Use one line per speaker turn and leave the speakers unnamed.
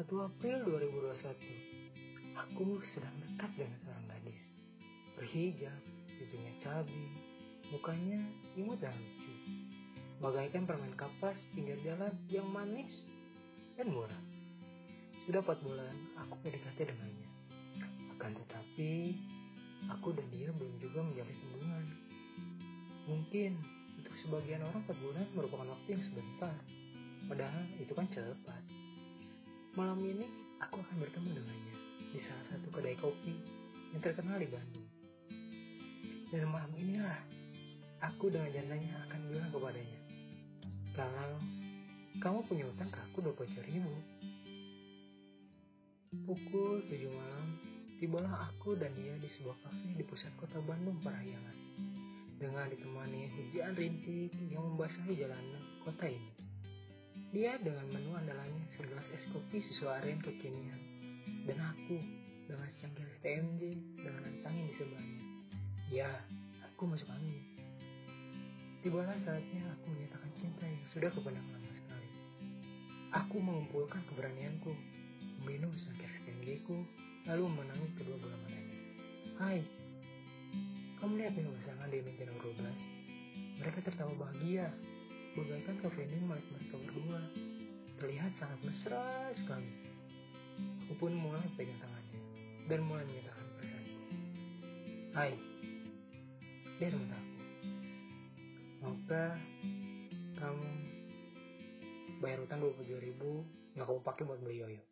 1 April 2021, aku sedang dekat dengan seorang gadis. Berhijab, pipinya cabi, mukanya imut dan lucu. Bagaikan permen kapas pinggir jalan yang manis dan murah. Sudah 4 bulan aku PDKT dengannya. Akan tetapi, aku dan dia belum juga menjalin hubungan. Mungkin untuk sebagian orang 4 bulan merupakan waktu yang sebentar. Padahal itu kan cepat. Malam ini aku akan bertemu dengannya di salah satu kedai kopi yang terkenal di Bandung. Dan malam inilah aku dengan jantanya akan bilang kepadanya, kalau kamu punya utang ke aku 20 ribu. Pukul 7 malam, tibalah aku dan dia di sebuah kafe di pusat kota Bandung Parahyangan. Dengan ditemani hujan rintik yang membasahi jalanan kota ini. Dia dengan menu andalannya segelas es susu aren kekinian. Dan aku dengan secangkir TMJ dengan antangin di sebelahnya. Ya, aku masuk angin. Tibalah saatnya aku menyatakan cinta yang sudah kependang lama sekali. Aku mengumpulkan keberanianku, meminum secangkir TMJ ku, lalu memenangi kedua bola matanya. Hai, kamu lihat nih pasangan di Nintendo 12. Mereka tertawa bahagia bagaikan kafein milik mereka berdua. Terlihat sangat mesra sekali. Aku pun mulai pegang tangannya dan mulai menyatakan perasaanku. Hai, dia teman aku. Maukah kamu bayar utang 27 ribu yang kamu pakai buat beli yoyo?